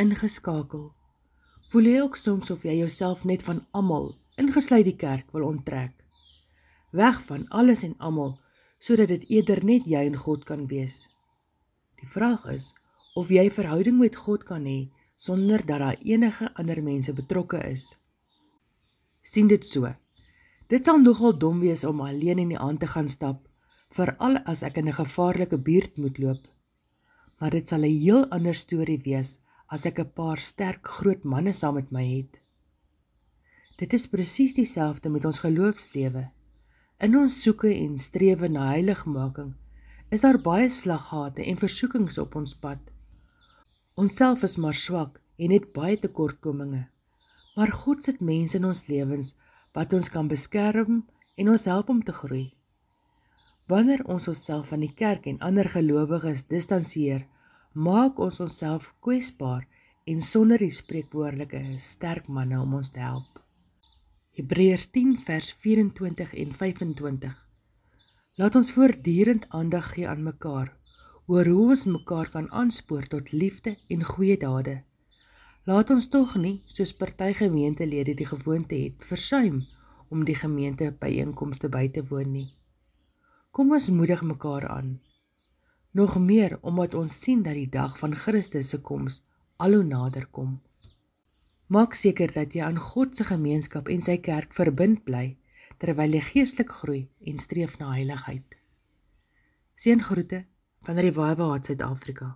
ingeskakel. Voel jy ook soms of jy jouself net van almal, ingesluit die kerk, wil onttrek? Weg van alles en almal sodat dit eerder net jy en God kan wees. Die vraag is of jy verhouding met God kan hê sonder dat daar enige ander mense betrokke is. sien dit so. Dit sal nogal dom wees om alleen in die aand te gaan stap, veral as ek in 'n gevaarlike buurt moet loop. Maar dit sal 'n heel ander storie wees as ek 'n paar sterk groot manne saam met my het. Dit is presies dieselfde met ons geloofslewe. In ons soeke en strewe na heiligmaking is daar baie slaggate en versoekings op ons pad. Ons self is maar swak en het baie tekortkominge. Maar God sit mense in ons lewens wat ons kan beskerm en ons help om te groei. Wanneer ons onsself van die kerk en ander gelowiges distansieer, maak ons onsself kwesbaar en sonder die spreekwoordelike sterk manne om ons te help. Hebreërs 10 vers 24 en 25. Laat ons voortdurend aandag gee aan mekaar oor hoe ons mekaar kan aanspoor tot liefde en goeie dade. Laat ons tog nie soos party gemeentelede die gewoonte het versuim om die gemeente byeenkomste by te woon nie. Kom ons moedig mekaar aan nog meer omdat ons sien dat die dag van Christus se koms al hoe nader kom. Maak seker dat jy aan God se gemeenskap en sy kerk verbind bly terwyl jy geestelik groei en streef na heiligheid. Seëngroete van Revival Heart Suid-Afrika.